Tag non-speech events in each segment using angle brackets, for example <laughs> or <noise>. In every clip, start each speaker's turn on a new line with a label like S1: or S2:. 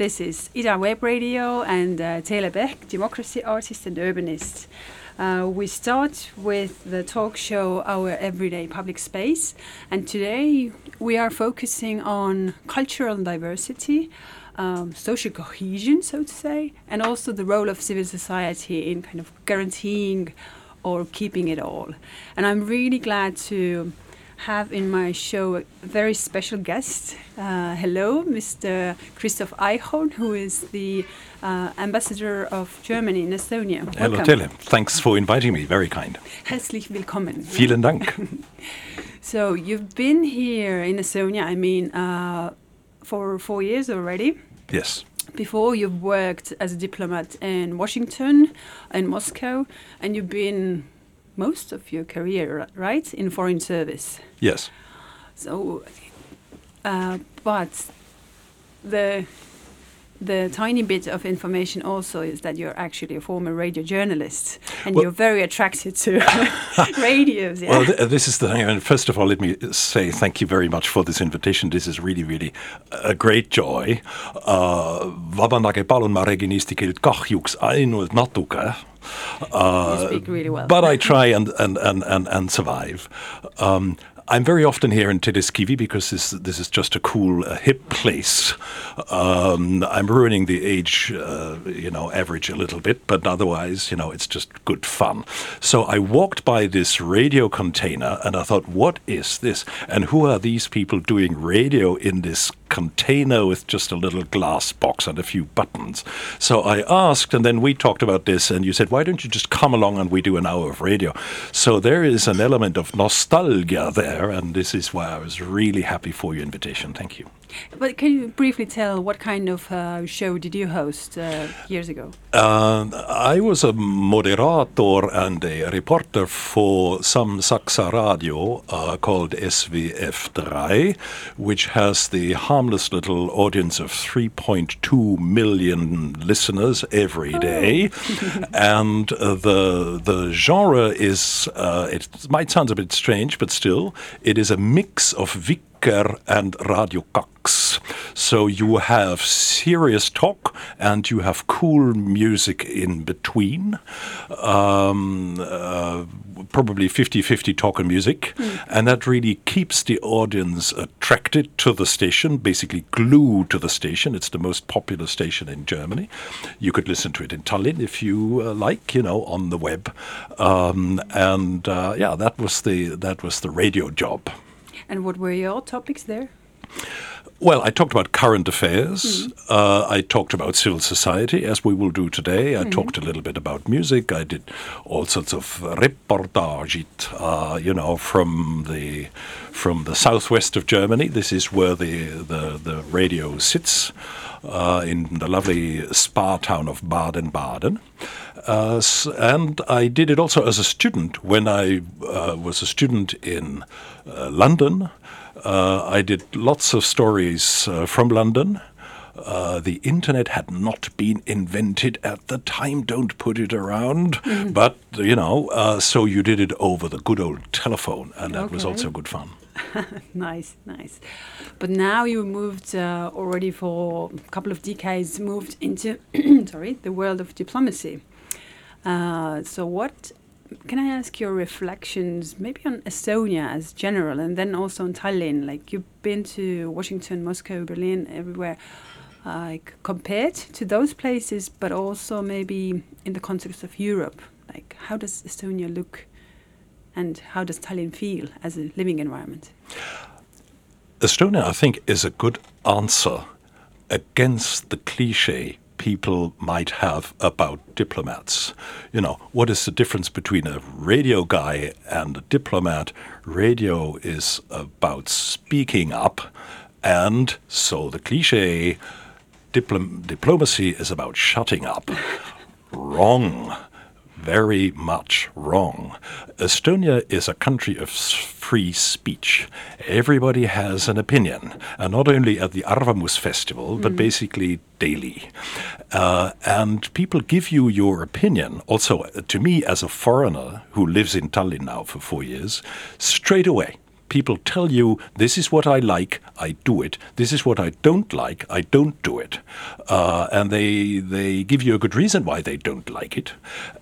S1: This is Ida Web Radio and uh, Teele Pehk, democracy artist and urbanist. Uh, we start with the talk show Our Everyday Public Space, and today we are focusing on cultural diversity, um, social cohesion, so to say, and also the role of civil society in kind of guaranteeing or keeping it all. And I'm really glad to have in my show a very special guest. Uh, hello, Mr. Christoph Eichhorn, who is the uh, ambassador of Germany in Estonia.
S2: Hello, Teele. Thanks for inviting me. Very kind.
S1: Herzlich willkommen.
S2: Vielen Dank. <laughs>
S1: so you've been here in Estonia, I mean, uh, for four years already.
S2: Yes.
S1: Before you've worked as a diplomat in Washington and Moscow, and you've been most of your career, right, in foreign service.
S2: Yes.
S1: So, uh, but the the tiny bit of information also is that you're actually a former radio journalist and well, you're very attracted to <laughs> <laughs> radios.
S2: Yeah? Well, th this is the thing. I mean, first of all, let me say thank you very much for this invitation. This is really, really a great joy. Uh, vabandage palun, ma räägin eesti keelt kahjuks ainult natuke.
S1: Uh, you speak really well.
S2: but I try and, and, and, and, and survive. Um, I'm very often here in Telliskivi because this this is just a cool, uh, hip place. Um, I'm ruining the age, uh, you know, average a little bit, but otherwise, you know, it's just good fun. So I walked by this radio container and I thought, what is this? And who are these people doing radio in this container with just a little glass box and a few buttons. So I asked, and then we talked about this, and you said, why don't you just come along and we do an hour of radio? So there is an element of nostalgia there, and this is why I was really happy for your invitation. Thank you.
S1: But can you briefly tell what kind of uh, show did you host uh, years ago?
S2: Uh, I was a moderator and a reporter for some Saksa radio uh, called SWF3, which has the harmless little audience of 3.2 million listeners every day. oh. day. Oh. <laughs> and the, the genre is, uh, it might sound a bit strange, but still, it is a mix of Vic and Radio Cox. So you have serious talk and you have cool music in between. Um, uh, probably 50 50 talk and music. Mm. And that really keeps the audience attracted to the station, basically glued to the station. It's the most popular station in Germany. You could listen to it in Tallinn if you uh, like, you know, on the web. Um, and uh, yeah, that was the that was the radio job.
S1: And what were your topics there?
S2: Well, I talked about current affairs. Mm. Uh, I talked about civil society, as we will do today. I mm. talked a little bit about music. I did all sorts of reportage, uh, you know, from the from the southwest of Germany. This is where the the, the radio sits uh, in the lovely spa town of Baden-Baden. Uh, and I did it also as a student when I uh, was a student in uh, London. Uh, I did lots of stories uh, from London. the internet had not been invented at the time, don't put it around. Mm. But, you know, so you did it over the good old telephone, and that okay. was also good fun. <laughs>
S1: nice, nice. But now you moved uh, already for a couple of decades, moved into <clears throat> sorry the world of diplomacy. Uh, so what can I ask your reflections, maybe on Estonia as general, and then also on Tallinn? Like you've been to Washington, Moscow, Berlin, everywhere. Uh, like compared to those places, but also maybe in the context of Europe. Like how does Estonia look and how does Tallinn feel as a living environment?
S2: Estonia, I think, is a good answer against the cliche people might have about diplomats. You know, what is the difference between a radio guy and a diplomat? Radio is about speaking up, and so the cliche diplom- diplomacy is about shutting up. Wrong very much wrong. Estonia is a country of free speech. Everybody has an opinion, and not only at the Arvamus Festival, mm. but basically daily. Uh, and people give you your opinion, also uh, to me as a foreigner who lives in Tallinn now for four years, straight away people tell you, this is what I like, I do it. This is what I don't like, I don't do it. Uh, and they, they give you a good reason why they don't like it.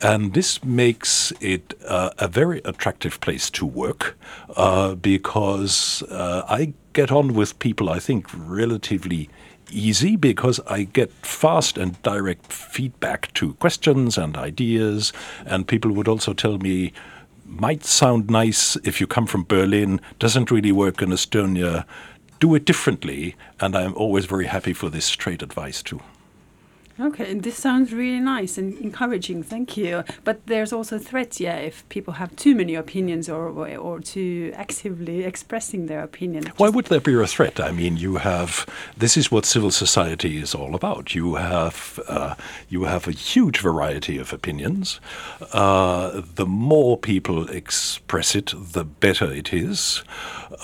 S2: And this makes it uh, a very attractive place to work uh, because uh, I get on with people, I think, relatively easy because I get fast and direct feedback to questions and ideas. And people would also tell me, might sound nice if you come from Berlin, doesn't really work in Estonia. Do it differently. And I'm always very happy for this straight advice too.
S1: Okay, and this sounds really nice and encouraging. Thank you. But there's also threats, yeah, if people have too many opinions or or too actively expressing their opinion.
S2: Why would there be a threat? I mean, you have this is what civil society is all about. You have uh, you have a huge variety of opinions. Uh, the more people express it, the better it is.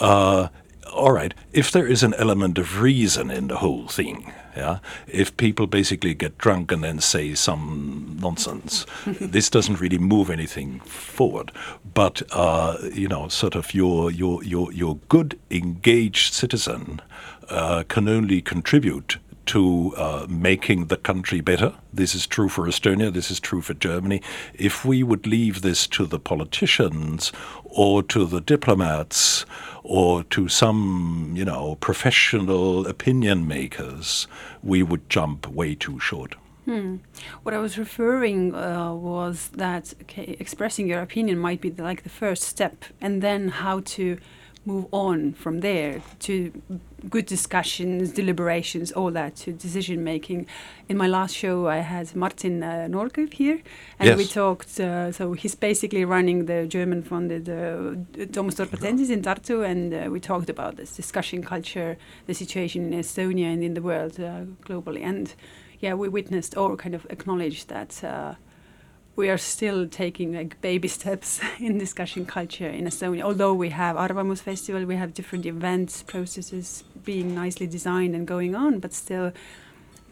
S2: Uh, all right, if there is an element of reason in the whole thing, yeah, if people basically get drunk and then say some nonsense, <laughs> this doesn't really move anything forward. But uh, you know, sort of your your your your good engaged citizen uh, can only contribute to uh, making the country better. This is true for Estonia, this is true for Germany. If we would leave this to the politicians or to the diplomats or to some, you know, professional opinion makers, we would jump way too short.
S1: Hmm. What I was referring uh, was that okay, expressing your opinion might be the, like the first step, and then how to move on from there to good discussions, deliberations, all that to decision making. In my last show, I had Martin uh, here, and
S2: yes.
S1: we talked. Uh, so he's basically running the German-funded uh, Dorpatensis in Tartu, and uh, we talked about this discussion culture, the situation in Estonia and in the world uh, globally. And yeah, we witnessed or kind of acknowledged that uh, we are still taking like baby steps <laughs> in discussion culture in Estonia. Although we have Arvamus Festival, we have different events, processes being nicely designed and going on, but still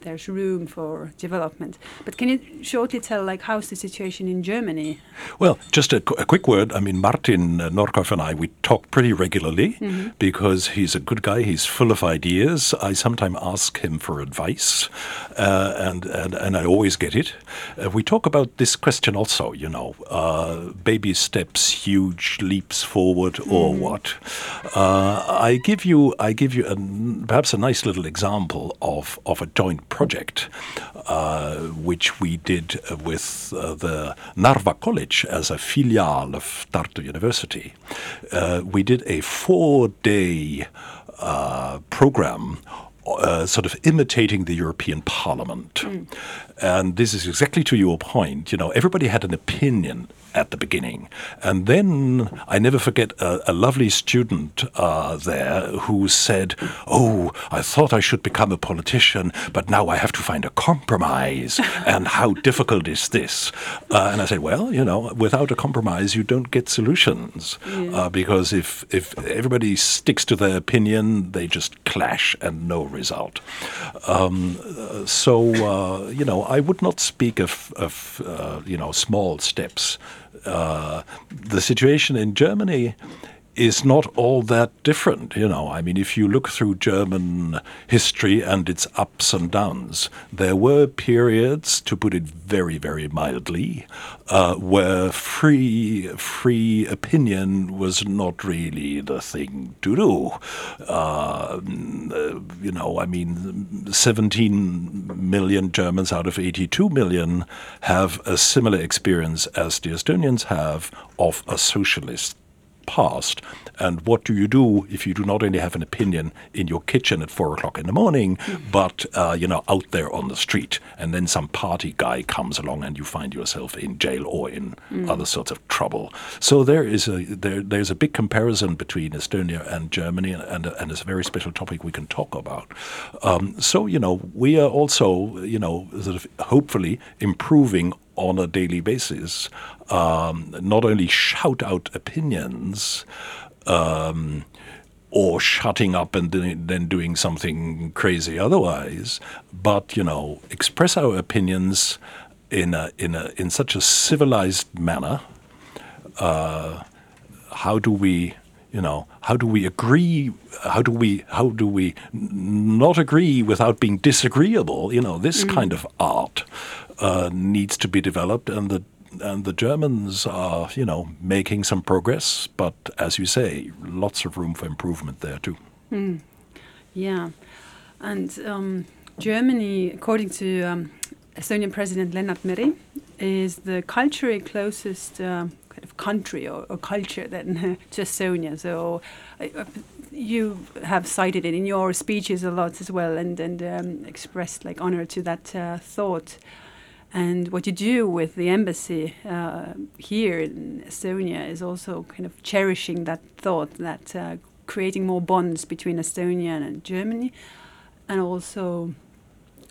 S1: there's room for development. But can you shortly tell, like, how's the situation in Germany?
S2: Well, just a, a quick word. I mean, Martin uh, Noorkõiv and I, we talk pretty regularly mm-hmm. because he's a good guy. He's full of ideas. I sometimes ask him for advice, uh, and, and, and I always get it. Uh, we talk about this question also, you know, uh, baby steps, huge leaps forward, mm-hmm. or what. Uh, I give you, I give you a, perhaps a nice little example of, of a joint project, uh, which we did with uh, the Narva College as a filial of Tartu University. Uh, we did a four day uh, program uh, sort of imitating the European Parliament. Mm. And this is exactly to your point. You know, everybody had an opinion at the beginning. And then I never forget a, a lovely student uh, there who said, Oh, I thought I should become a politician, but now I have to find a compromise. <laughs> and how difficult is this? Uh, and I said, Well, you know, without a compromise, you don't get solutions. Yeah. Uh, because if, if everybody sticks to their opinion, they just clash and no result. Um, so, uh, you know, I would not speak of, of uh, you know, small steps uh, the situation in Germany is not all that different. You know, I mean, if you look through German history and its ups and downs, there were periods, to put it very, very mildly, uh, where free free opinion was not really the thing to do. Uh, you know, I mean, 17 million Germans out of 82 million have a similar experience as the Estonians have of a socialist past. And what do you do if you do not only have an opinion in your kitchen at four o'clock in the morning, but uh, you know out there on the street, and then some party guy comes along and you find yourself in jail or in mm. other sorts of trouble. So there is a there, there's a big comparison between Estonia and Germany, and, and, and it's a very special topic we can talk about. Um, so you know we are also you know sort of hopefully improving on a daily basis, um, not only shout out opinions. Um, or shutting up and then doing something crazy otherwise, but you know, express our opinions in a, in a, in such a civilized manner. Uh, how do we you know, how do we agree? How do we how do we not agree without being disagreeable? You know, this mm. kind of art uh, needs to be developed, and the and the Germans are, you know, making some progress, but as you say, lots of room for improvement there too.
S1: Mm. Yeah, and um, Germany, according to um, Estonian President Lennart Meri, is the culturally closest uh, kind of country or, or culture than <laughs> to Estonia. So uh, you have cited it in your speeches a lot as well, and and um, expressed like honor to that uh, thought. And what you do with the embassy uh, here in Estonia is also kind of cherishing that thought that uh, creating more bonds between Estonia and Germany, and also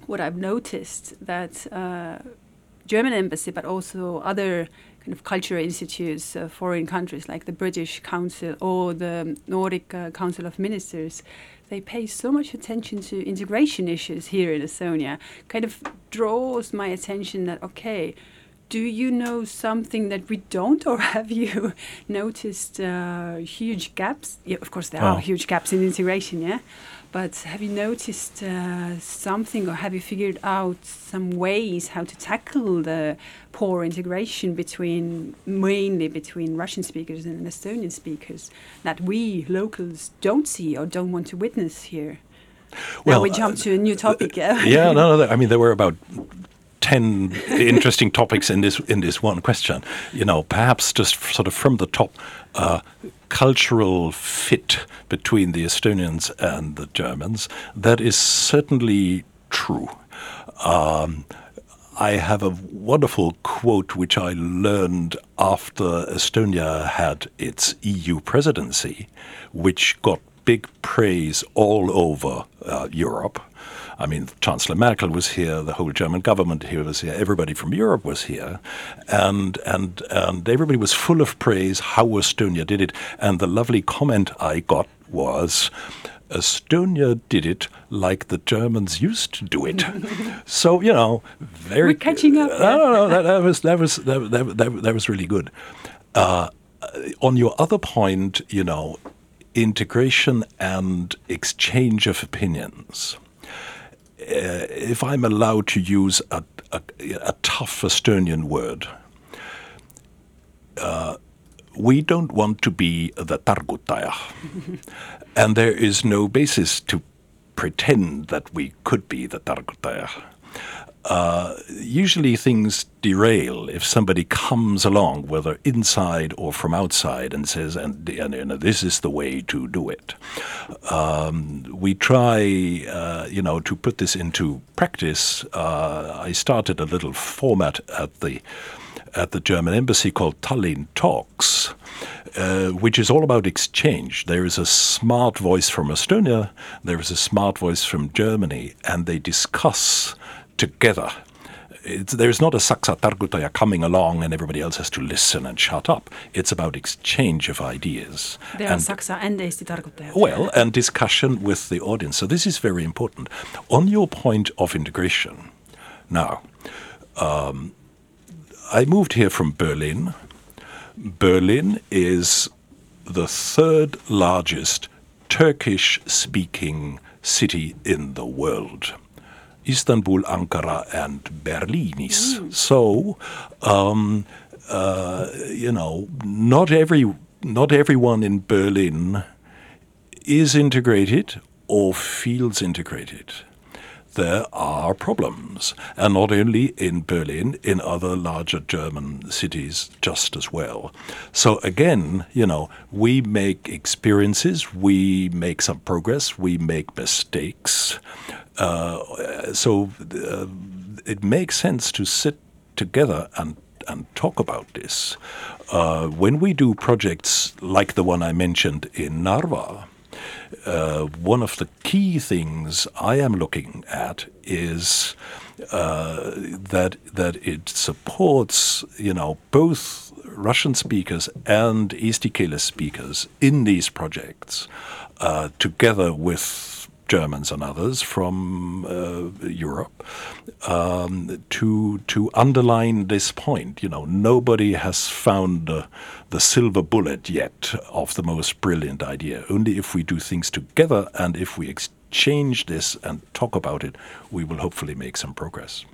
S1: what I've noticed that uh, German embassy, but also other kind of cultural institutes, uh, foreign countries like the British Council or the Nordic uh, Council of Ministers, they pay so much attention to integration issues here in Estonia. Kind of draws my attention that okay, do you know something that we don't, or <laughs> have you noticed uh, huge gaps? Yeah, of course there oh. are huge gaps in integration. Yeah, but have you noticed uh, something, or have you figured out some ways how to tackle the poor integration between, mainly between Russian speakers and Estonian speakers, that we locals don't see or don't want to witness here? Well, now we jump uh, to a new topic.
S2: Uh, yeah, no, no. I mean, there were about 10 interesting topics in this in this one question you know perhaps just sort of from the top uh, cultural fit between the Estonians and the Germans, that is certainly true. Um, I have a wonderful quote which I learned after Estonia had its EU presidency, which got big praise all over uh, Europe. I mean, Chancellor Merkel was here, the whole German government here was here, everybody from Europe was here, and and and everybody was full of praise how Estonia did it. And the lovely comment I got was. Estonia did it like the Germans used to do it. <laughs> so you know, very.
S1: We're catching up.
S2: No, no, no. That, that was that was that, that, that, that was really good. Uh, on your other point, you know, integration and exchange of opinions. Uh, if I'm allowed to use a, a, a tough Estonian word, uh, we don't want to be the targutaja. and there is no basis to pretend that we could be the targutaja uh, usually things derail if somebody comes along, whether inside or from outside, and says, and, and, and this is the way to do it. Um, we try, uh, you know, to put this into practice. Uh, I started a little format at the at the German embassy called Tallinn Talks, uh, which is all about exchange. There is a smart voice from Estonia, there is a smart voice from Germany, and they discuss together. It's, there's not a saksa targutaja coming along and everybody else has to listen and shut up. It's about exchange of ideas.
S1: There and, are saksa and eesti targutajad.
S2: Well, and discussion with the audience. So this is very important. On your point of integration, now, um, I moved here from Berlin. Berlin is the third largest Turkish speaking city in the world. Istanbul, Ankara, and Berlinis. Mm. So, um, uh, you know, not every not everyone in Berlin is integrated or feels integrated. There are problems, and not only in Berlin, in other larger German cities just as well. So again, you know, we make experiences, we make some progress, we make mistakes, so uh, it makes sense to sit together and and talk about this. Uh, when we do projects like the one I mentioned in Narva, uh, one of the key things I am looking at is uh, that that it supports, you know, both Russian speakers and keele speakers in these projects, uh, together with Germans and others from uh, Europe um, to to underline this point. You know, nobody has found uh, the silver bullet yet of the most brilliant idea. Only if we do things together and if we exchange this and talk about it, we will hopefully make some progress.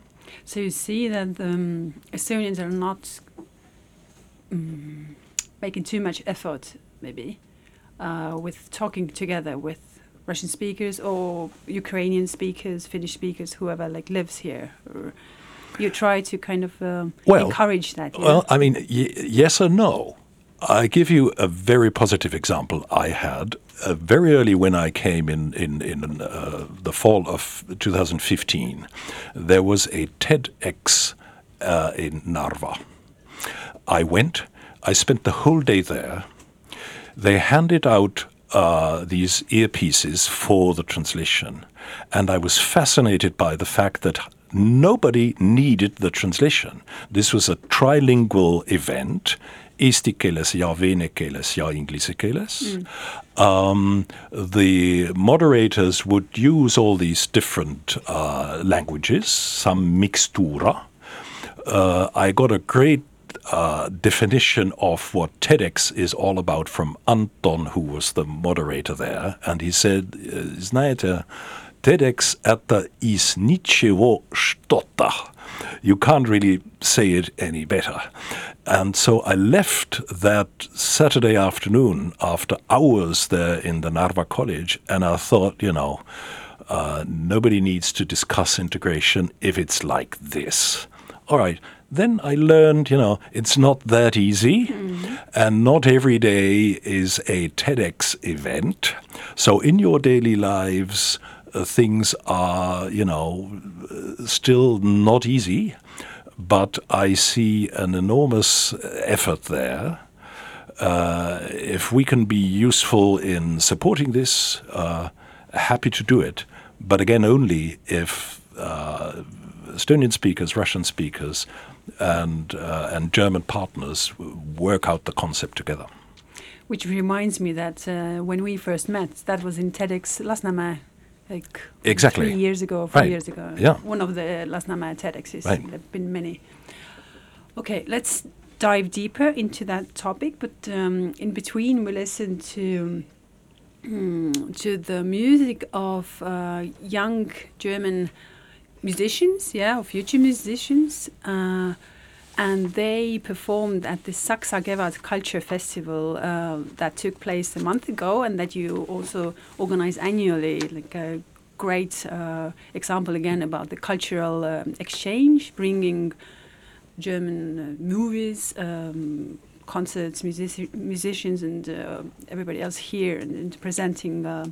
S1: So you see that um, Estonians are not um, making too much effort, maybe, uh, with talking together with Russian speakers or Ukrainian speakers, Finnish speakers, whoever like lives here. You try to kind of um,
S2: well,
S1: encourage that.
S2: Well, I mean, yes or no. I give you a very positive example I had uh, very early when I came in in in uh, the fall of 2015. There was a TEDx uh, in Narva. I went. I spent the whole day there. They handed out uh, these earpieces for the translation. And I was fascinated by the fact that nobody needed the translation. This was a trilingual event. Eesti keeles ja vene keeles ja inglise keeles. Mm. Um, the moderators would use all these different uh, languages, some mixtura. Uh, I got a great uh, definition of what TEDx is all about from Anton, who was the moderator there. And he said, Знаете, TEDx это is ничего что-то. You can't really say it any better. And so I left that Saturday afternoon after hours there in the Narva College, and I thought, you know, uh, nobody needs to discuss integration if it's like this. All right, then I learned, you know, it's not that easy, mm-hmm. and not every day is a TEDx event. So in your daily lives, uh, things are, you know, uh, still not easy, but I see an enormous effort there. Uh, if we can be useful in supporting this, uh, happy to do it. But again, only if uh, Estonian speakers, Russian speakers, and uh, and German partners work out the concept together.
S1: Which reminds me that uh, when we first met, that was in TEDx Lasnamäe, like
S2: exactly
S1: three years ago, four
S2: right.
S1: years ago.
S2: Yeah,
S1: one of the Lasnamäe TEDx's.
S2: Right.
S1: There've been many. Okay, let's dive deeper into that topic. But um, in between, we listen to. Um, to the music of uh, young German musicians, yeah, or future musicians, uh, and they performed at the Saksa Kevad Culture Festival uh, that took place a month ago, and that you also organize annually, like a great uh, example again about the cultural um, exchange, bringing German uh, movies. Um, concerts, music musicians, and uh, everybody else here, and, and presenting. Uh.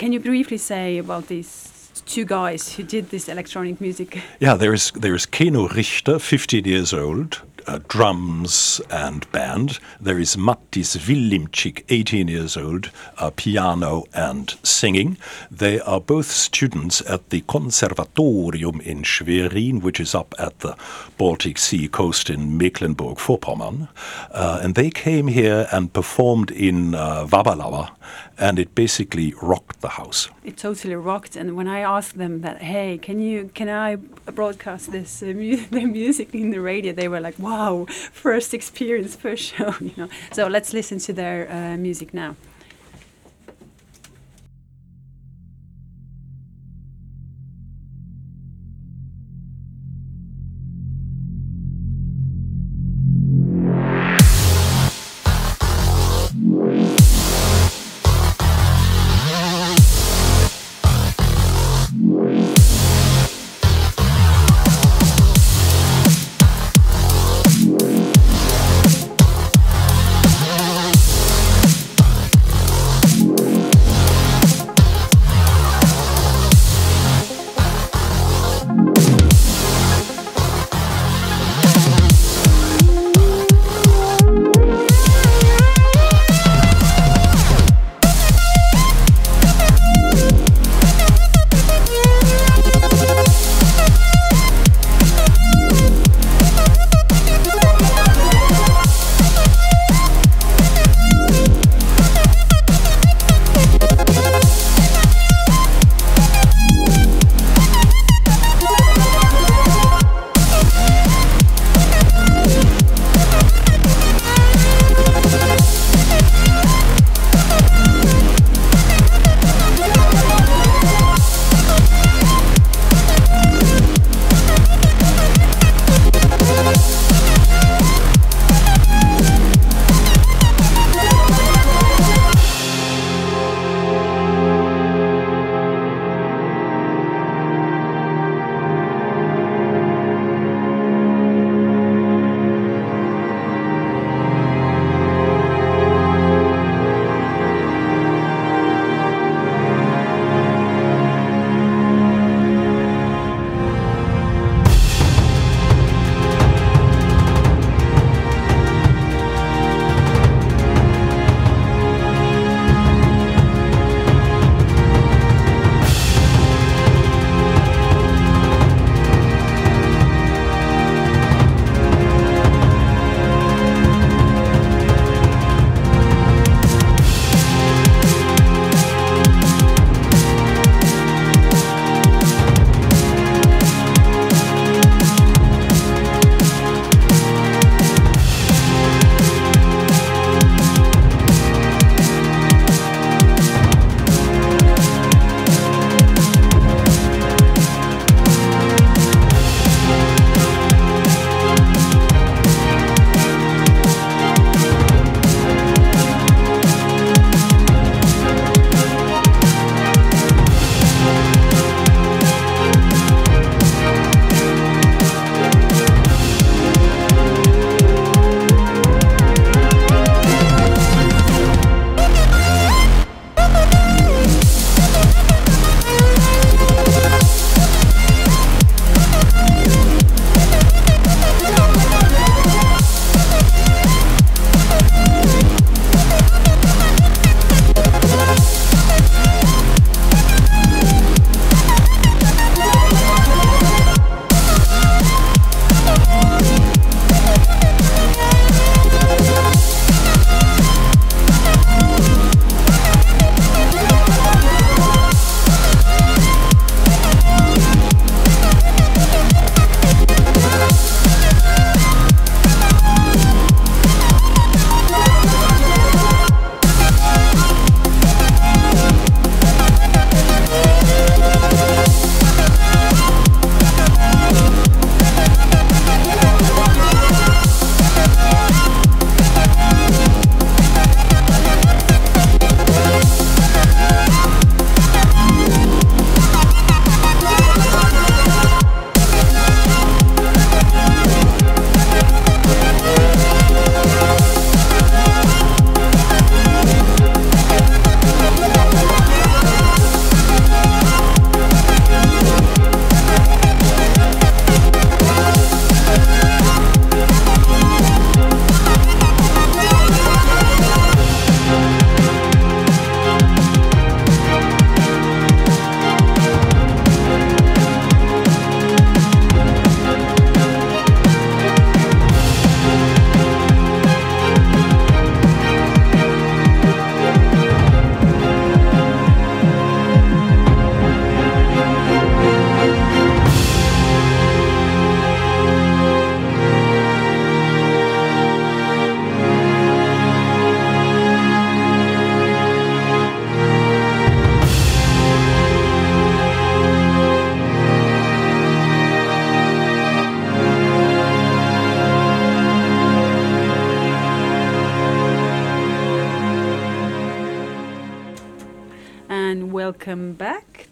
S1: Can you briefly say about these two guys who did this electronic music.
S2: Yeah, there is there is Keno Richter, 15 years old, uh, drums and band. There is Mattis Willimczyk, 18 years old, uh, piano and singing. They are both students at the Conservatorium in Schwerin, which is up at the Baltic Sea coast in Mecklenburg-Vorpommern. Uh, and they came here and performed in uh, and it basically rocked the house.
S1: It totally rocked. And when I asked them that, hey, can you can I broadcast this uh, mu- <laughs> the music in the radio, they were like, wow, first experience, first show, <laughs> you know. So let's listen to their uh, music now.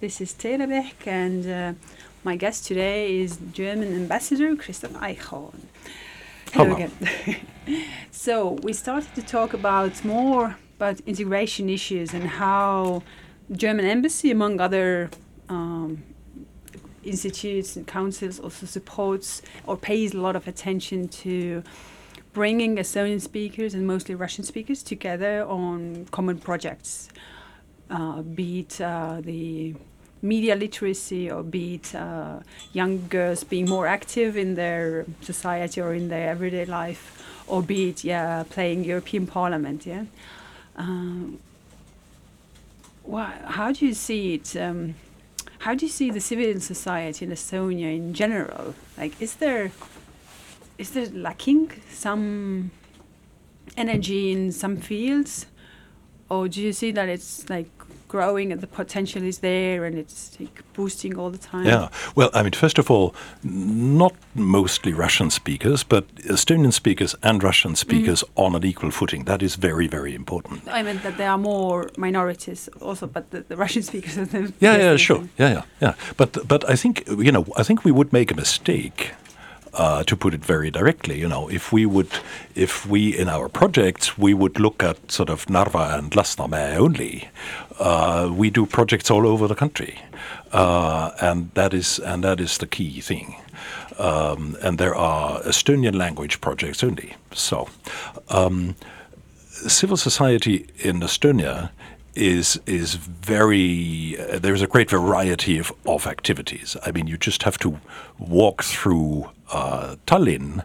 S1: This is Teele Pehk, and uh, my guest today is German Ambassador Christoph Eichhorn. Hello,
S2: Hello.
S1: again. <laughs> so we started to talk about more about integration issues and how German embassy, among other um, institutes and councils, also supports or pays a lot of attention to bringing Estonian speakers and mostly Russian speakers together on common projects, uh, be it uh, the media literacy or be it uh, young girls being more active in their society or in their everyday life, or be it yeah playing European Parliament. Yeah. Um, how do you see it? Um, how do you see the civil society in Estonia in general? Like, is there is there lacking some energy in some fields, or do you see that it's like growing and the potential is there and it's like boosting all the time?
S2: Yeah. Well, I mean, first of all, not mostly Russian speakers, but Estonian speakers and Russian speakers on an equal footing. That is very, very important.
S1: I meant that there are more minorities also, but the, the Russian <laughs> speakers are the
S2: Yeah, yeah, sure. Yeah, yeah, yeah. But but I think you know, I think we would make a mistake. Uh, to put it very directly, you know, if we would, if we in our projects we would look at sort of Narva and Lasnamäe only, uh, we do projects all over the country, uh, and that is and that is the key thing. Um, and there are Estonian language projects only. So, um, civil society in Estonia is is very uh, there's a great variety of, of activities. I mean, you just have to walk through uh, Tallinn,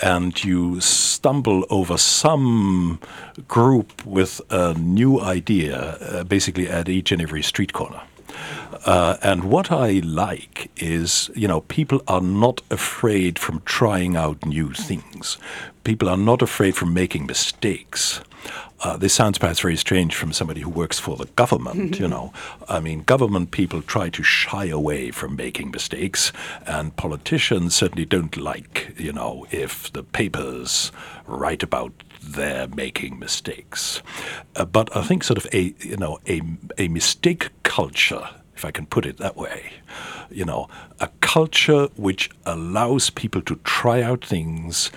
S2: and you stumble over some group with a new idea, uh, basically at each and every street corner. Uh, and what I like is, you know, people are not afraid from trying out new things. People are not afraid from making mistakes. Uh, this sounds perhaps very strange from somebody who works for the government, you know. <laughs> I mean, government people try to shy away from making mistakes, and politicians certainly don't like, you know, if the papers write about their making mistakes. Uh, but I think sort of a, you know, a, a mistake culture if I can put it that way. You know, a culture which allows people to try out things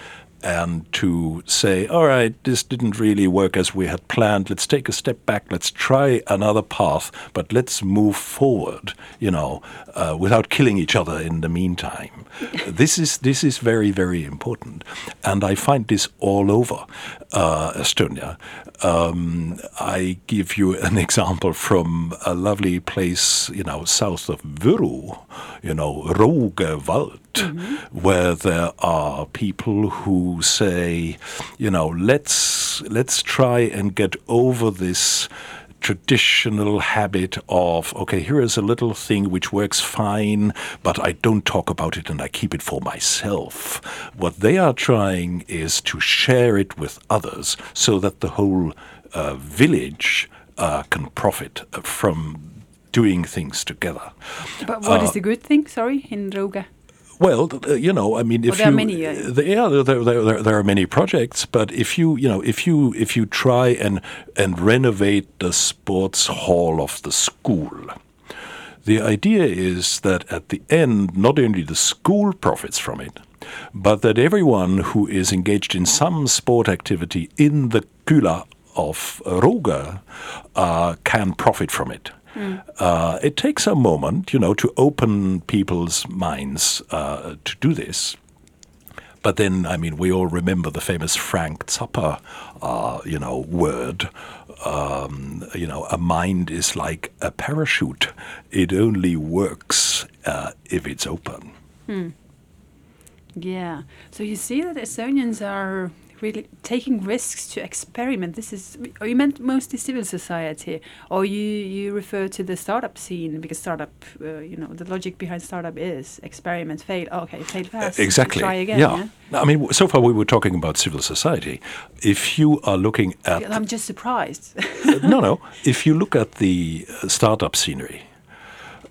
S2: and to say, all right, this didn't really work as we had planned. Let's take a step back. Let's try another path, but let's move forward. You know, uh, without killing each other in the meantime. <laughs> this is this is very very important, and I find this all over uh, Estonia. Um, I give you an <laughs> example from a lovely place, you know, south of Võru, you know, Rõuge vald, where there are people who say, you know, let's let's try and get over this traditional habit of okay here is a little thing which works fine but i don't talk about it and i keep it for myself what they are trying is to share it with others so that the whole uh, village uh, can profit uh, from doing things together
S1: But what is the good thing? Sorry, in Roga.
S2: Well, you know, I mean, if
S1: there are
S2: you,
S1: many, uh,
S2: yeah, there, there, there, there are many projects, but if you, you know, if you if you try and and renovate the sports hall of the school, the idea is that at the end, not only the school profits from it, but that everyone who is engaged in some sport activity in the kula of Roga uh, can profit from it. Uh, it takes a moment, you know, to open people's minds uh, to do this. But then, I mean, we all remember the famous Frank Zappa, uh, you know, word. Um, you know, a mind is like a parachute. It only works uh, if it's open.
S1: Yeah. So you see that Estonians are really taking risks to experiment. This is, you meant mostly civil society, or you, you refer to the startup scene because startup, uh, you know, the logic behind startup is experiment, fail. Okay, fail fast.
S2: Exactly.
S1: Try again.
S2: yeah. I mean, so far we were talking about civil society. If you are looking at
S1: I'm just surprised.
S2: no, no. If you look at the uh, startup scenery,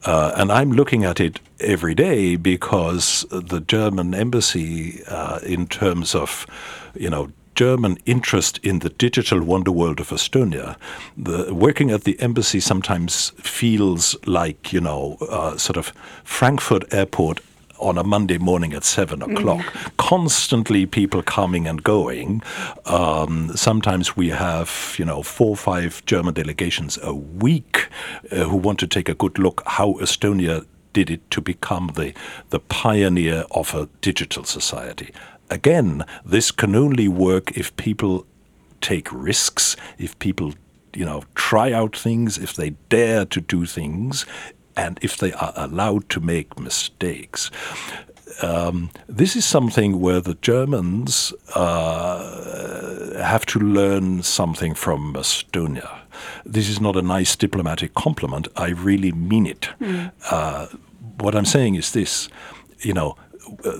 S2: uh, and I'm looking at it every day because the German embassy, uh, in terms of, you know, German interest in the digital wonder world of Estonia, the, working at the embassy sometimes feels like, you know, uh, sort of Frankfurt airport on a Monday morning at seven o'clock. Mm. Constantly people coming and going. Um, sometimes we have, you know, four or five German delegations a week uh, who want to take a good look how Estonia did it to become the, the pioneer of a digital society. Again, this can only work if people take risks, if people you know try out things, if they dare to do things, and if they are allowed to make mistakes. Um, this is something where the Germans uh, have to learn something from Estonia. This is not a nice diplomatic compliment. I really mean it. Mm. Uh, what I'm saying is this: you know,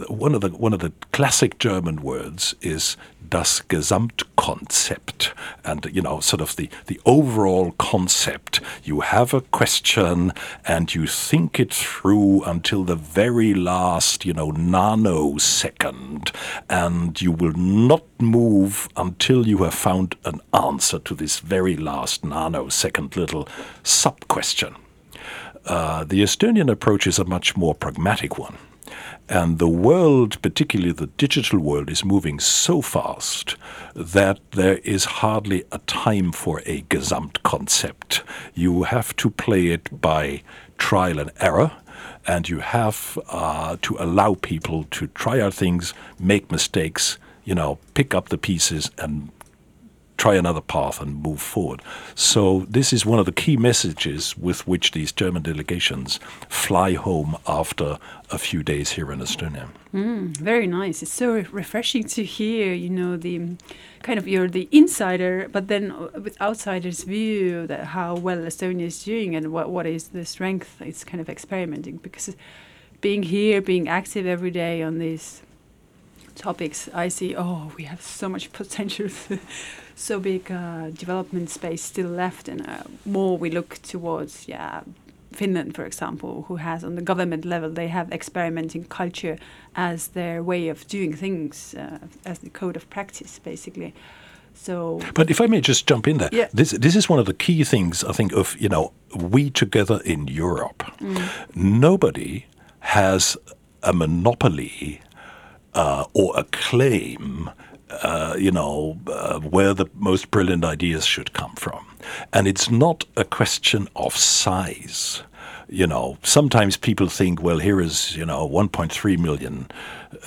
S2: one of the one of the classic German words is das Gesamtkonzept, and you know, sort of the the overall concept. You have a question and you think it through until the very last, you know, nanosecond, and you will not move until you have found an answer to this very last nanosecond little sub question. Uh, the Estonian approach is a much more pragmatic one. And the world, particularly the digital world, is moving so fast that there is hardly a time for a Gesamtkonzept. You have to play it by trial and error, and you have uh, to allow people to try out things, make mistakes, you know, pick up the pieces and try another path and move forward. So, this is one of the key messages with which these German delegations fly home after a few days here in Estonia.
S1: Mm, very nice. It's so refreshing to hear, you know, the kind of you're the insider, but then uh, with outsiders' view that how well Estonia is doing and what, what is the strength. It's kind of experimenting because being here, being active every day on these topics, I see, oh, we have so much <laughs> potential so big uh, development space still left, and uh, more we look towards, yeah, Finland, for example, who has on the government level, they have experimenting culture as their way of doing things, uh, as the code of practice, basically. So,
S2: but if I may just jump in there, yeah. this this is one of the key things I think of you know we together in Europe. Mm. Nobody has a monopoly uh, or a claim uh, you know, uh, where the most brilliant ideas should come from. And it's not a question of size. You know, sometimes people think, well, here is, you know, 1.3 million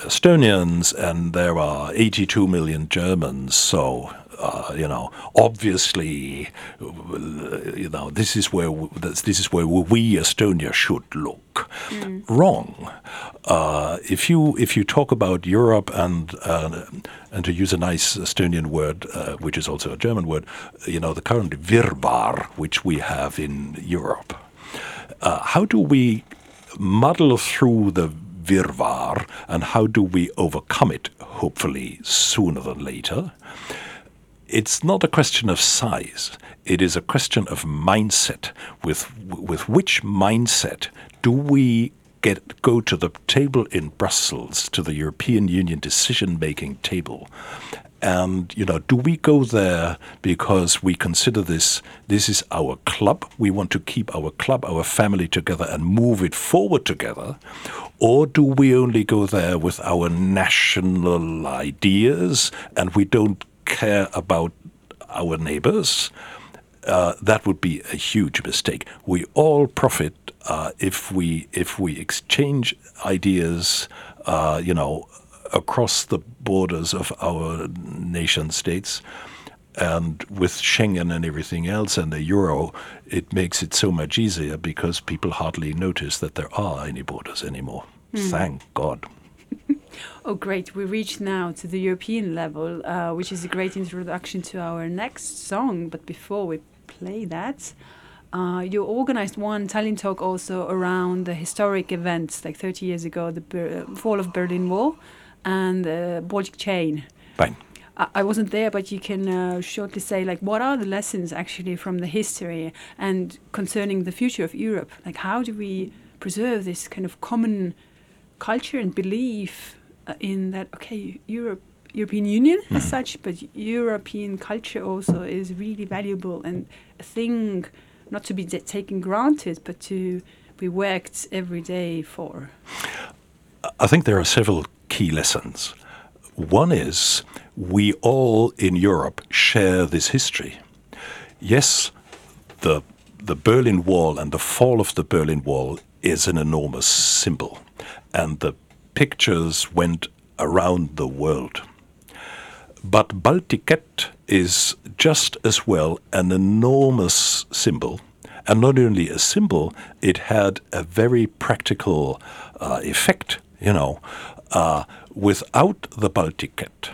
S2: Estonians and there are 82 million Germans. So, uh, you know, obviously, you know, this is where this is where we Estonia should look. Mm. Wrong. Uh, if you if you talk about Europe and uh, and to use a nice Estonian word, uh, which is also a German word, you know, the current virvar which we have in Europe. Uh, how do we muddle through the virvar and how do we overcome it, hopefully sooner than later? It's not a question of size. It is a question of mindset. With with which mindset do we get go to the table in Brussels, to the European Union decision-making table, and you know, do we go there because we consider this this is our club? We want to keep our club, our family together, and move it forward together, or do we only go there with our national ideas and we don't care about our neighbors, uh, that would be a huge mistake. We all profit uh, if we if we exchange ideas, uh, you know, across the borders of our nation states. And with Schengen and everything else and the euro, it makes it so much easier because people hardly notice that there are any borders anymore. Mm. Thank God. <laughs>
S1: Oh, great. We reach now to the European level, uh, which is a great introduction to our next song. But before we play that, uh, you organized one Tallinn talk also around the historic events, like 30 years ago, the Ber fall of Berlin Wall and the Baltic chain.
S2: Fine.
S1: I wasn't there, but you can uh, shortly say, like, what are the lessons actually from the history and concerning the future of Europe? Like, how do we preserve this kind of common culture and belief uh, in that okay Europe European Union as such, but European culture also is really valuable and a thing not to be taken granted, but to be worked every day for.
S2: I think there are several key lessons. One is we all in Europe share this history. Yes, the the Berlin Wall and the fall of the Berlin Wall is an enormous symbol, and the pictures went around the world. But Balti kett is just as well an enormous symbol. And not only a symbol, it had a very practical uh, effect. You know, uh, without the Balti kett,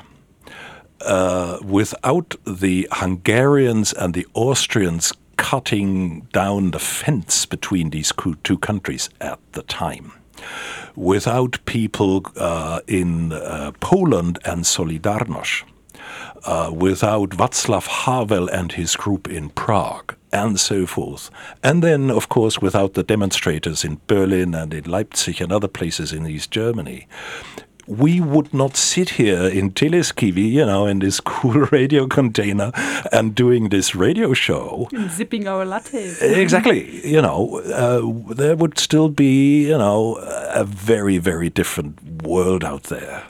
S2: uh, without the Hungarians and the Austrians cutting down the fence between these two countries at the time, without people uh, in uh, Poland and Solidarność, uh, without Václav Havel and his group in Prague, and so forth. And then, of course, without the demonstrators in Berlin and in Leipzig and other places in East Germany we would not sit here in Telliskivi, you know, in this <laughs> cool radio container and doing this radio show.
S1: And zipping our lattes.
S2: exactly. You know, uh, there would still be, you know, a very, very different world out there.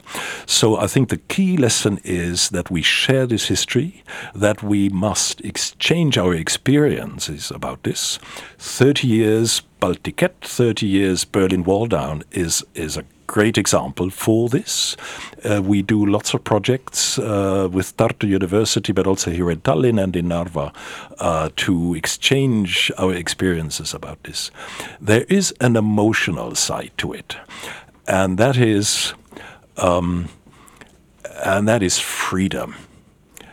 S2: So I think the key lesson is that we share this history, that we must exchange our experiences about this. 30 years Balti kett, 30 years Berlin Wall down is, is a great example for this. Uh, we do lots of projects uh, with Tartu University, but also here in Tallinn and in Narva uh, to exchange our experiences about this. There is an emotional side to it, and that is, um, and that is freedom.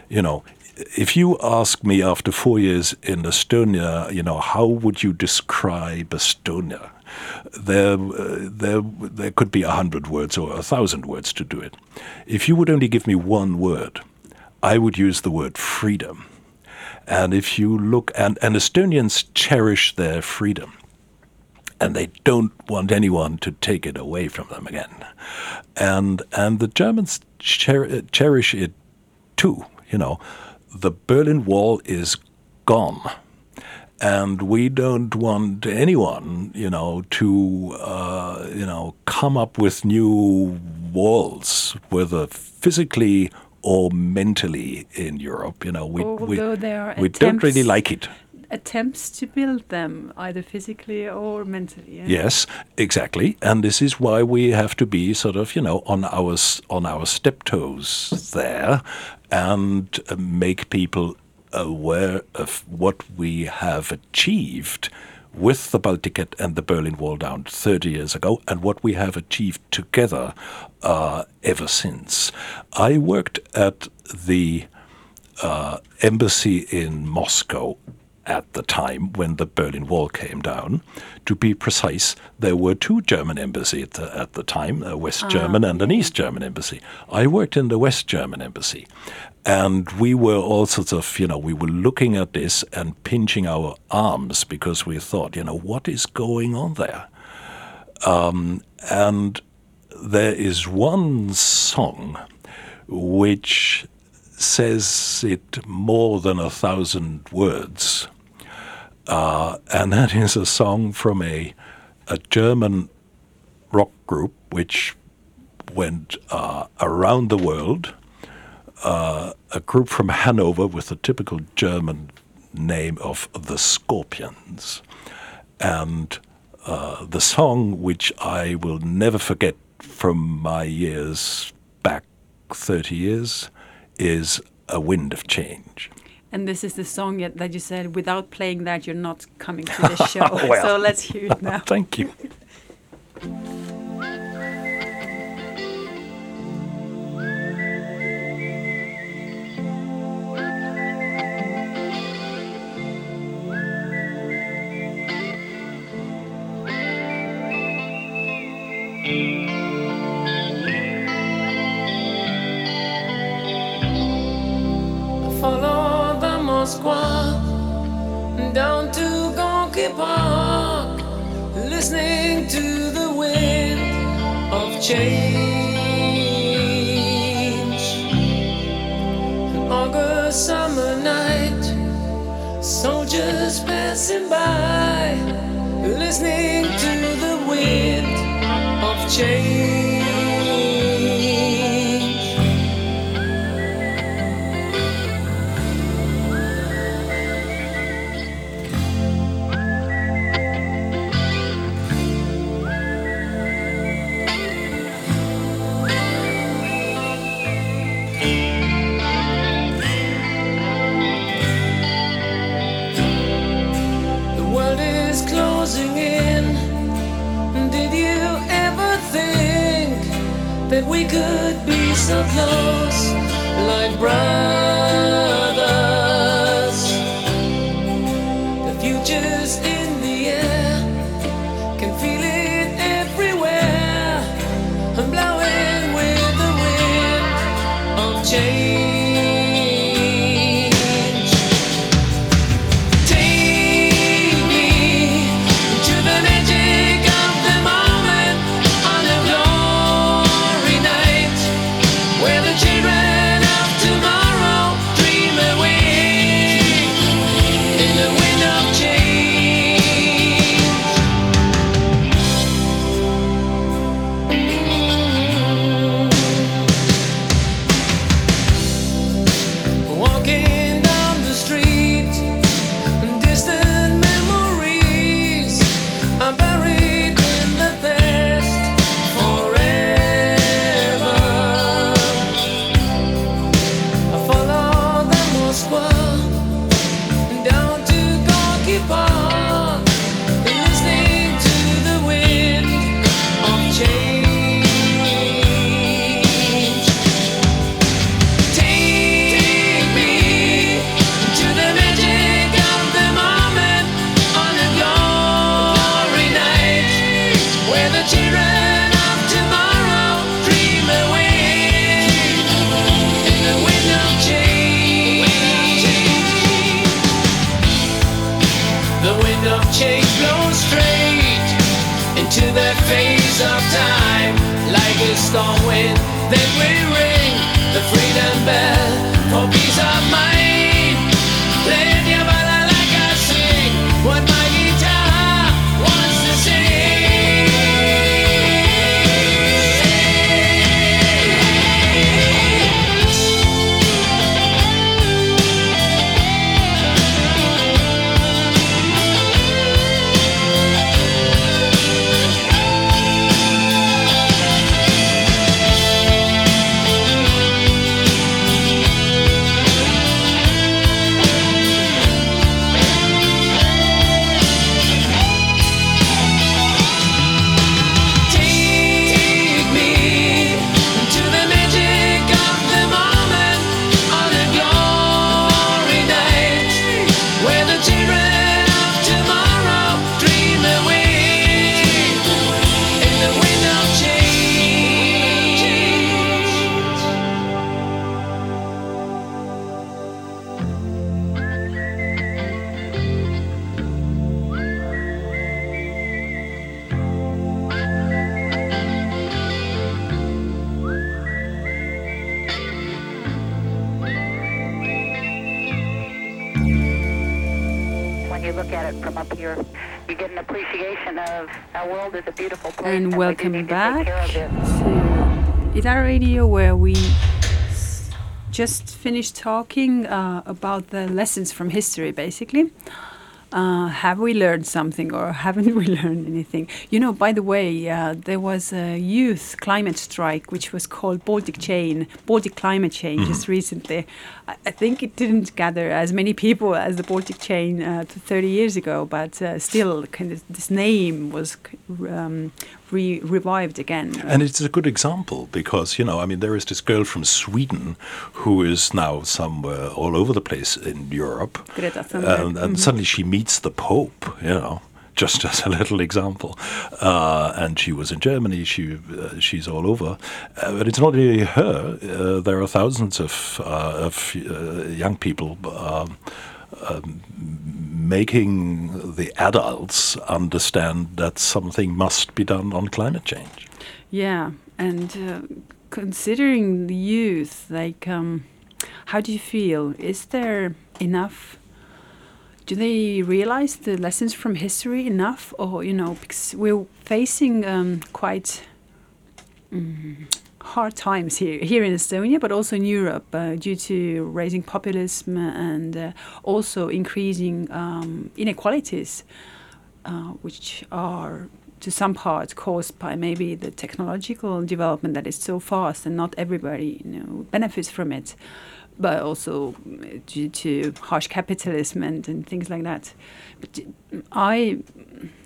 S2: You know, if you ask me after four years in Estonia, you know, how would you describe Estonia? There, uh, there, there could be a hundred words or a thousand words to do it. If you would only give me one word, I would use the word freedom. And if you look, and, and Estonians cherish their freedom, and they don't want anyone to take it away from them again. And and the Germans cher- cherish it too. You know, the Berlin Wall is gone and we don't want anyone, you know, to uh, you know come up with new walls, whether physically or mentally in Europe. You know, we we, we don't really like it.
S1: Attempts to build them either physically or mentally.
S2: Yeah? Yes, exactly, and this is why we have to be sort of you know on our on our step toes there, and uh, make people aware of what we have achieved with the Balti kett and the Berlin Wall down 30 years ago and what we have achieved together uh, ever since. I worked at the uh, embassy in Moscow at the time when the Berlin Wall came down. To be precise, there were two German embassies at the, at the time, a West ah, German and an East German embassy. I worked in the West German embassy. And we were all sorts of, you know, we were looking at this and pinching our arms because we thought, you know, what is going on there? Um, and there is one song which says it more than a thousand words. Uh, and that is a song from a, a German rock group which went uh, around the world uh, a group from Hanover with the typical German name of the Scorpions. And uh, the song, which I will never forget from my years back 30 years, is A Wind of Change.
S1: And this is the song that you said, without playing that, you're not coming to the <laughs> show. well, so let's hear it now. <laughs>
S2: Thank you. <laughs>
S3: Moskva, down to Gorky Park, listening to the wind of change. August summer night, soldiers passing by, listening to the wind of change. So close, like brothers? The wind of change blows straight into that phase of time, like a storm wind that will ring the freedom bell for peace of mind.
S1: And welcome back
S4: take care of it.
S1: to Idar Radio, where we just finished talking uh, about the lessons from history, basically. Uh, have we learned something or <laughs> haven't we learned anything? You know, by the way, uh, there was a youth climate strike which was called Baltic Chain, Baltic Climate Change, just recently. I, I think it didn't gather as many people as the Baltic Chain uh, 30 years ago, but uh, still, kind of this name was um, re- revived again.
S2: And it's a good example because, you know, I mean, there is this girl from Sweden who is now somewhere all over the place in Europe.
S1: Greta Thunberg.
S2: And, and suddenly she meets the Pope, you know. <laughs> Just as a little example, uh, and she was in Germany. She uh, she's all over, uh, but it's not only her. Uh, there are thousands of uh, of uh, young people um, um, making the adults understand that something must be done on climate change.
S1: Yeah, and uh, considering the youth, like, um, how do you feel? Is there enough do they realize the lessons from history enough, or you know, because we're facing um, quite mm, hard times here here in Estonia, but also in Europe uh, due to rising populism and uh, also increasing um, inequalities, uh, which are to some part caused by maybe the technological development that is so fast and not everybody you know benefits from it but also due to harsh capitalism and, and things like that. But i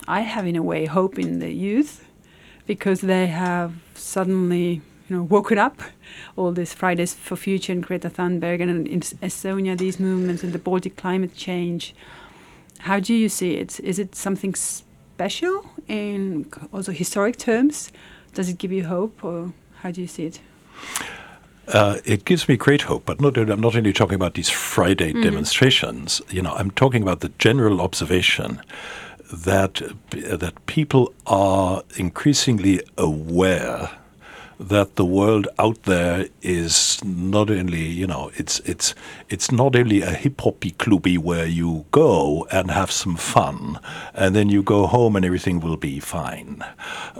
S1: i have in a way hope in the youth because they have suddenly you know woken up all these fridays for future and greta thunberg and in estonia these movements and the baltic climate change how do you see it is it something special in also historic terms? Does it give you hope, or how do you see it?
S2: Uh, it gives me great hope, but not, I'm not only talking about these Friday mm -hmm. demonstrations. You know, I'm talking about the general observation that that people are increasingly aware that the world out there is not only you know it's it's it's not only a hip hoppy clubby where you go and have some fun and then you go home and everything will be fine.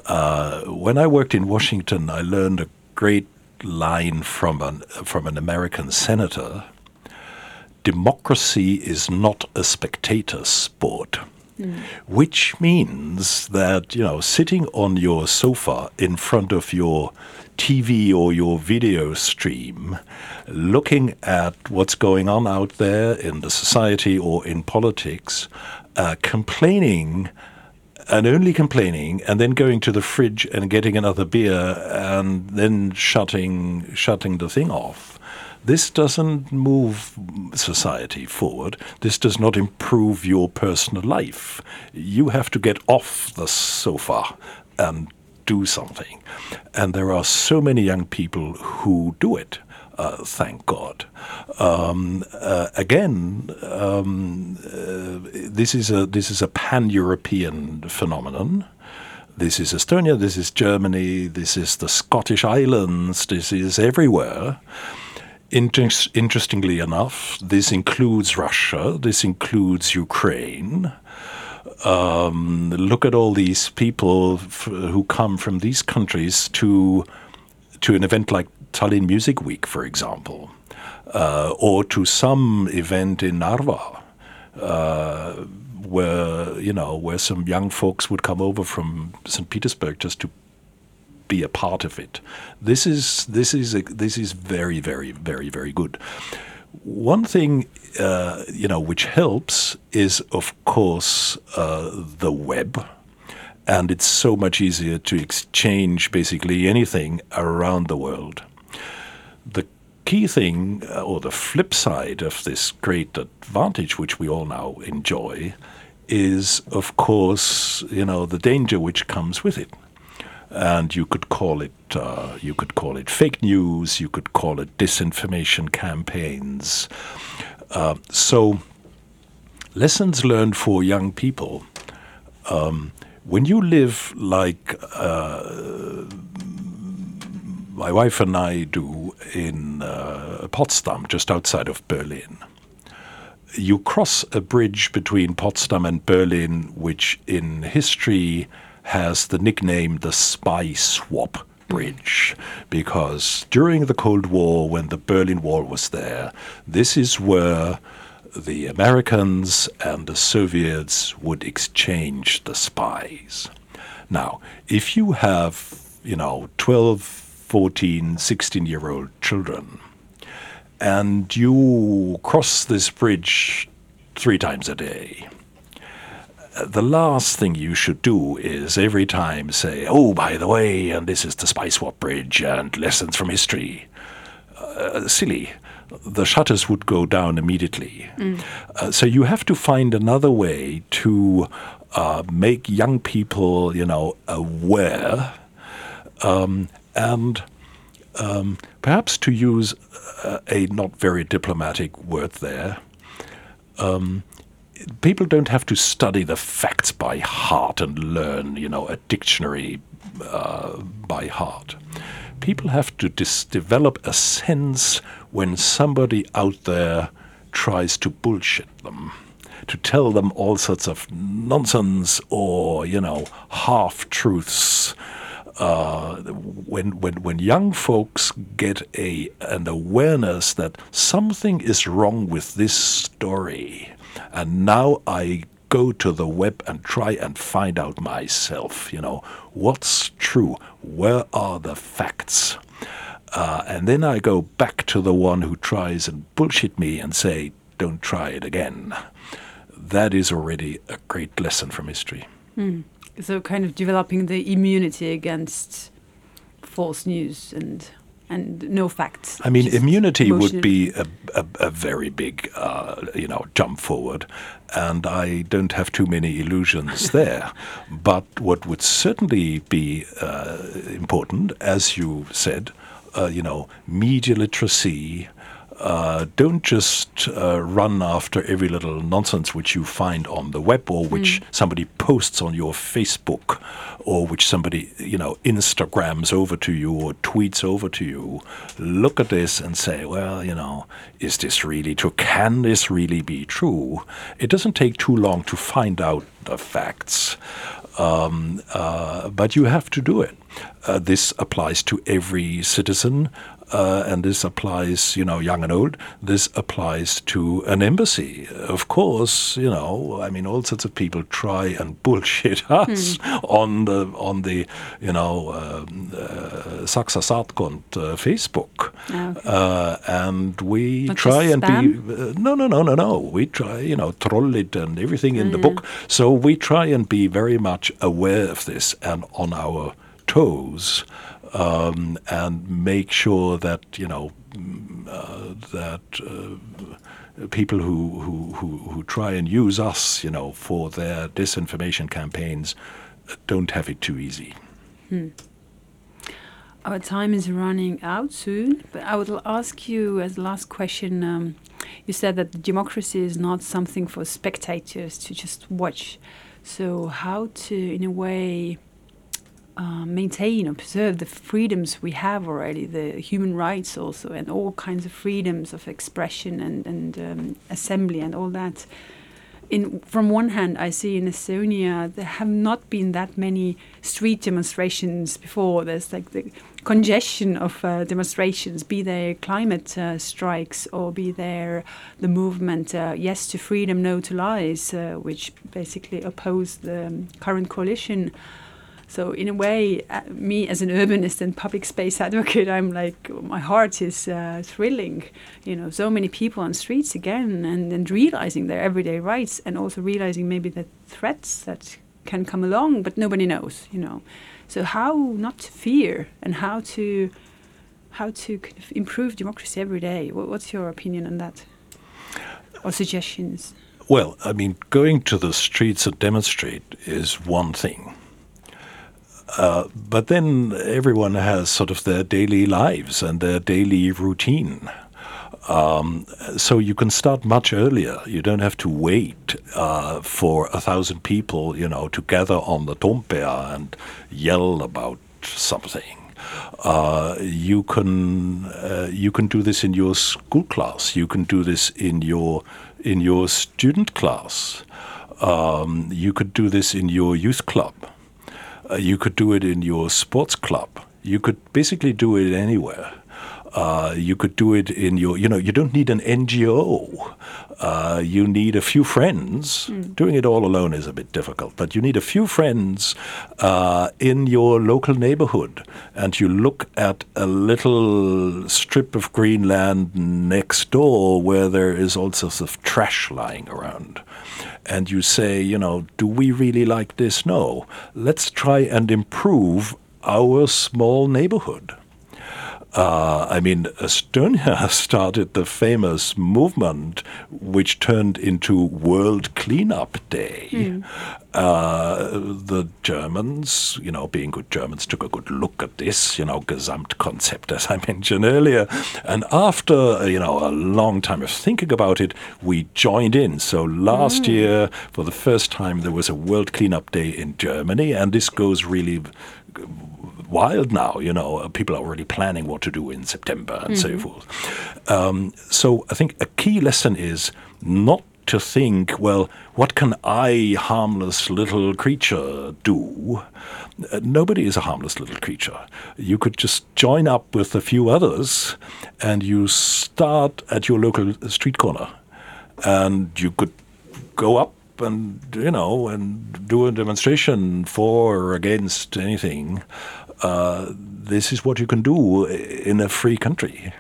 S2: Uh, when I worked in Washington, I learned a great line from an from an American senator. Democracy is not a spectator sport. Which means that, you know, sitting on your sofa in front of your TV or your video stream, looking at what's going on out there in the society or in politics, uh, complaining and only complaining and then going to the fridge and getting another beer and then shutting shutting the thing off this doesn't move society forward. This does not improve your personal life. You have to get off the sofa and do something. And there are so many young people who do it. Uh, thank God. Um, uh, again, um, uh, this is a this is a pan-European phenomenon. This is Estonia. This is Germany. This is the Scottish Islands. This is everywhere. Inter interestingly enough, this includes Russia, this includes Ukraine. Um, look at all these people who come from these countries to to an event like Tallinn Music Week, for example, uh, or to some event in Narva, uh, where you know where some young folks would come over from St. Petersburg just to be a part of it. This is this is a, this is very very very very good. One thing uh, you know which helps is of course uh, the web, and it's so much easier to exchange basically anything around the world. The key thing, uh, or the flip side of this great advantage which we all now enjoy, is of course you know the danger which comes with it and you could call it uh, you could call it fake news, you could call it disinformation campaigns. Uh, so, lessons learned for young people. Um, when you live like uh, my wife and I do in uh, Potsdam, just outside of Berlin, you cross a bridge between Potsdam and Berlin, which in history has the nickname the Spy Swap Bridge because during the Cold War, when the Berlin Wall was there, this is where the Americans and the Soviets would exchange the spies. Now, if you have, you know, 12, 14, 16 year old children, and you cross this bridge three times a day, the last thing you should do is every time say, oh, by the way, and this is the Spy Swap Bridge and lessons from history. Uh, silly. The shutters would go down immediately. Mm. Uh, so you have to find another way to uh, make young people, you know, aware um, and um, perhaps to use a not very diplomatic word there. Um, people don't have to study the facts by heart and learn, you know, a dictionary uh, by heart. People have to dis- develop a sense when somebody out there tries to bullshit them. to tell them all sorts of nonsense or, you know, half truths. Uh, when, when, when young folks get a, an awareness that something is wrong with this story, and now I go to the web and try and find out myself, you know, what's true? Where are the facts? Uh, and then I go back to the one who tries and bullshit me and say, don't try it again. That is already a great lesson from history.
S1: Mm. So, kind of developing the immunity against false news and and no facts.
S2: I mean, immunity would be a, a, a very big, uh, you know, jump forward, and I don't have too many illusions <laughs> there. But what would certainly be uh, important, as you said, uh, you know, media literacy, uh, don't just uh, run after every little nonsense which you find on the web or which mm. somebody posts on your Facebook or which somebody, you know, Instagrams over to you or tweets over to you. Look at this and say, well, you know, is this really true? Can this really be true? It doesn't take too long to find out the facts, um, uh, but you have to do it. Uh, this applies to every citizen uh, and this applies, you know, young and old. This applies to an embassy. Of course, you know, I mean, all sorts of people try and <laughs> bullshit us hmm. on the on the, you know, um, uh, Saksa Saatkond uh, Facebook,
S1: ah, okay.
S2: uh, and we
S1: Not
S2: try and be uh, no, no, no, no, no. We try, you know, troll it and everything in the
S1: Mm.
S2: book. So we try and be very much aware of this and on our toes um, and make sure that you know mm, uh, that uh, people who, who, who, who try and use us, you know, for their disinformation campaigns, don't have it too easy.
S1: Hmm. Our time is running out soon, but I would ask you as last question. Um, you said that democracy is not something for spectators to just watch. So, how to, in a way, uh, maintain or preserve the freedoms we have already, the human rights also, and all kinds of freedoms of expression and, and um, assembly and all that. In, from one hand, I see in Estonia there have not been that many street demonstrations before. There's like the congestion of uh, demonstrations, be they climate uh, strikes or be there the movement uh, Yes to Freedom, No to Lies, uh, which basically oppose the um, current coalition. So in a way, uh, me as an urbanist and public space <laughs> advocate, I'm like my heart is uh, thrilling. You know, so many people on streets again, and, and realizing their everyday rights, and also realizing maybe the threats that can come along, but nobody knows. You know, so how not to fear and how to how to kind of improve democracy every day. What, what's your opinion on that, or suggestions?
S2: Well, I mean, going to the streets and demonstrate is one thing. Uh, but then everyone has sort of their daily lives and their daily routine. Um, so you can start much earlier. You don't have to wait uh, for a thousand people, you know, to gather on the Toompea and yell about something. Uh, you can uh, you can do this in your school class. You can do this in your in your student class. Um, you could do this in your youth club. Uh, you could do it in your sports club. You could basically do it anywhere. Uh, you could do it in your, you know, you don't need an NGO. Uh, you need a few friends. Doing it all alone is a bit difficult, but you need a few friends uh, in your local neighborhood. And you look at a little strip of green land next door where there is all sorts of trash lying around and you say, you know, do we really like this? No. Let's try and improve our small neighborhood. Uh, I mean, Estonia <laughs> started the famous movement which turned into World Cleanup Day. Uh, the Germans, you know, being good Germans, took a good look at this, you know, Gesamtkonzept, as I <laughs> mentioned earlier. And after, you know, a long time of thinking about it, we joined in. So last year, for the first time, there was a World Cleanup Day in Germany, and this goes really wild now. You know, uh, people are already planning what to do in September and so forth. Um, so I think a key lesson is not to think, well, what can I, harmless little creature, do? Uh, nobody is a harmless little creature. You could just join up with a few others and you start at your local street corner. And you could go up and, you know, and do a demonstration for or against anything. Uh, this is what you can do in a free country.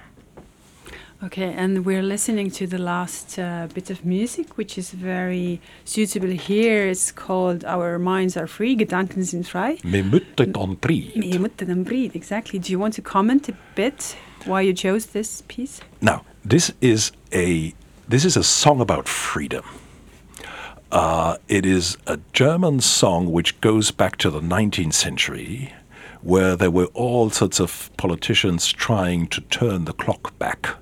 S1: Okay, and we're listening to the last uh, bit of music, which is very suitable here. It's called Our Minds Are Free, Gedanken sind frei.
S2: Med muttet on pri.
S1: Je moet dan breed, exactly. Do you want to comment a bit why you chose this piece?
S2: Now, this is a this is a song about freedom. Uh, it is a German song which goes back to the 19th century, where there were all sorts of politicians trying to turn the clock back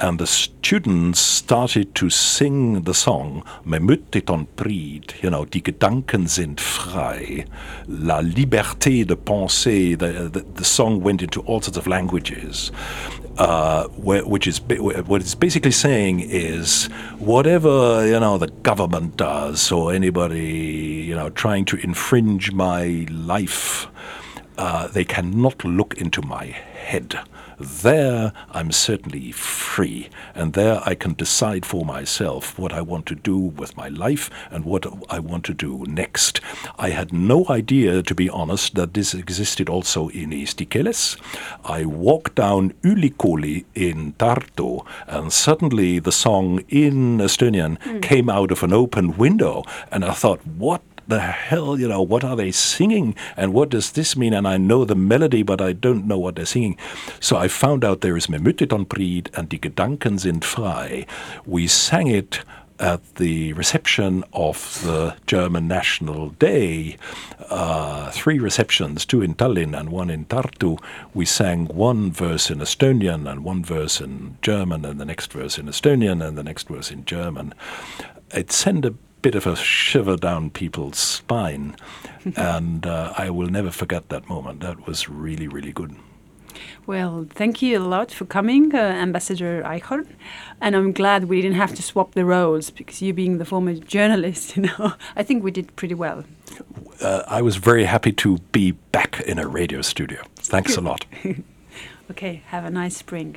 S2: and the students started to sing the song Memüttet on Pried, you know, die Gedanken sind frei, la liberté de penser. The, the, the song went into all sorts of languages, uh, where, which is what it's basically saying is whatever you know the government does or anybody you know trying to infringe my life, uh, they cannot look into my head there I'm certainly free, and there I can decide for myself what I want to do with my life and what I want to do next. I had no idea, to be honest, that this existed also in Eesti I walked down Ülikooli in Tartu, and suddenly the song in Estonian mm. came out of an open window, and I thought, what the hell, you know, what are they singing and what does this mean? And I know the melody, but I don't know what they're singing. So I found out there is Memüttet Pried and Die Gedanken sind frei. We sang it at the reception of the German National Day, uh, three receptions, two in Tallinn and one in Tartu. We sang one verse in Estonian and one verse in German, and the next verse in Estonian and the next verse in German. It sent a bit of a shiver down people's spine. <laughs> and uh, I will never forget that moment. That was really, really good.
S1: Well, thank you a lot for coming, uh, Ambassador Eichhorn. And I'm glad we didn't have to swap the roles because you being the former journalist, <laughs> you know, I think we did pretty well.
S2: Uh, I was very happy to be back in a radio studio. Thanks a lot. <laughs>
S1: okay, have a nice spring.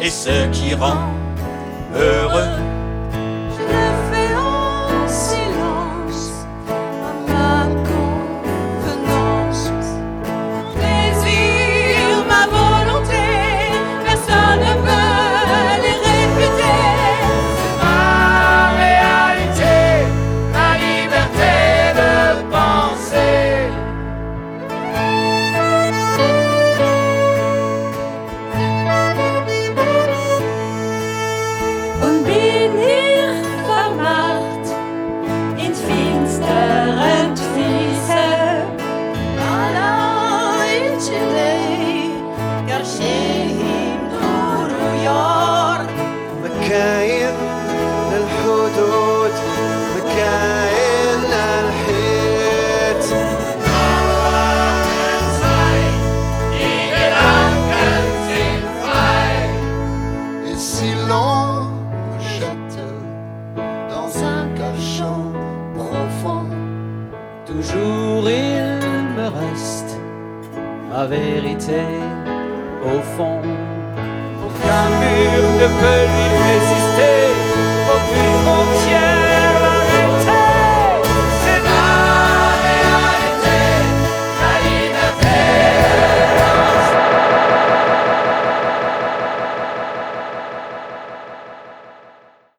S5: et ce qui rend heureux.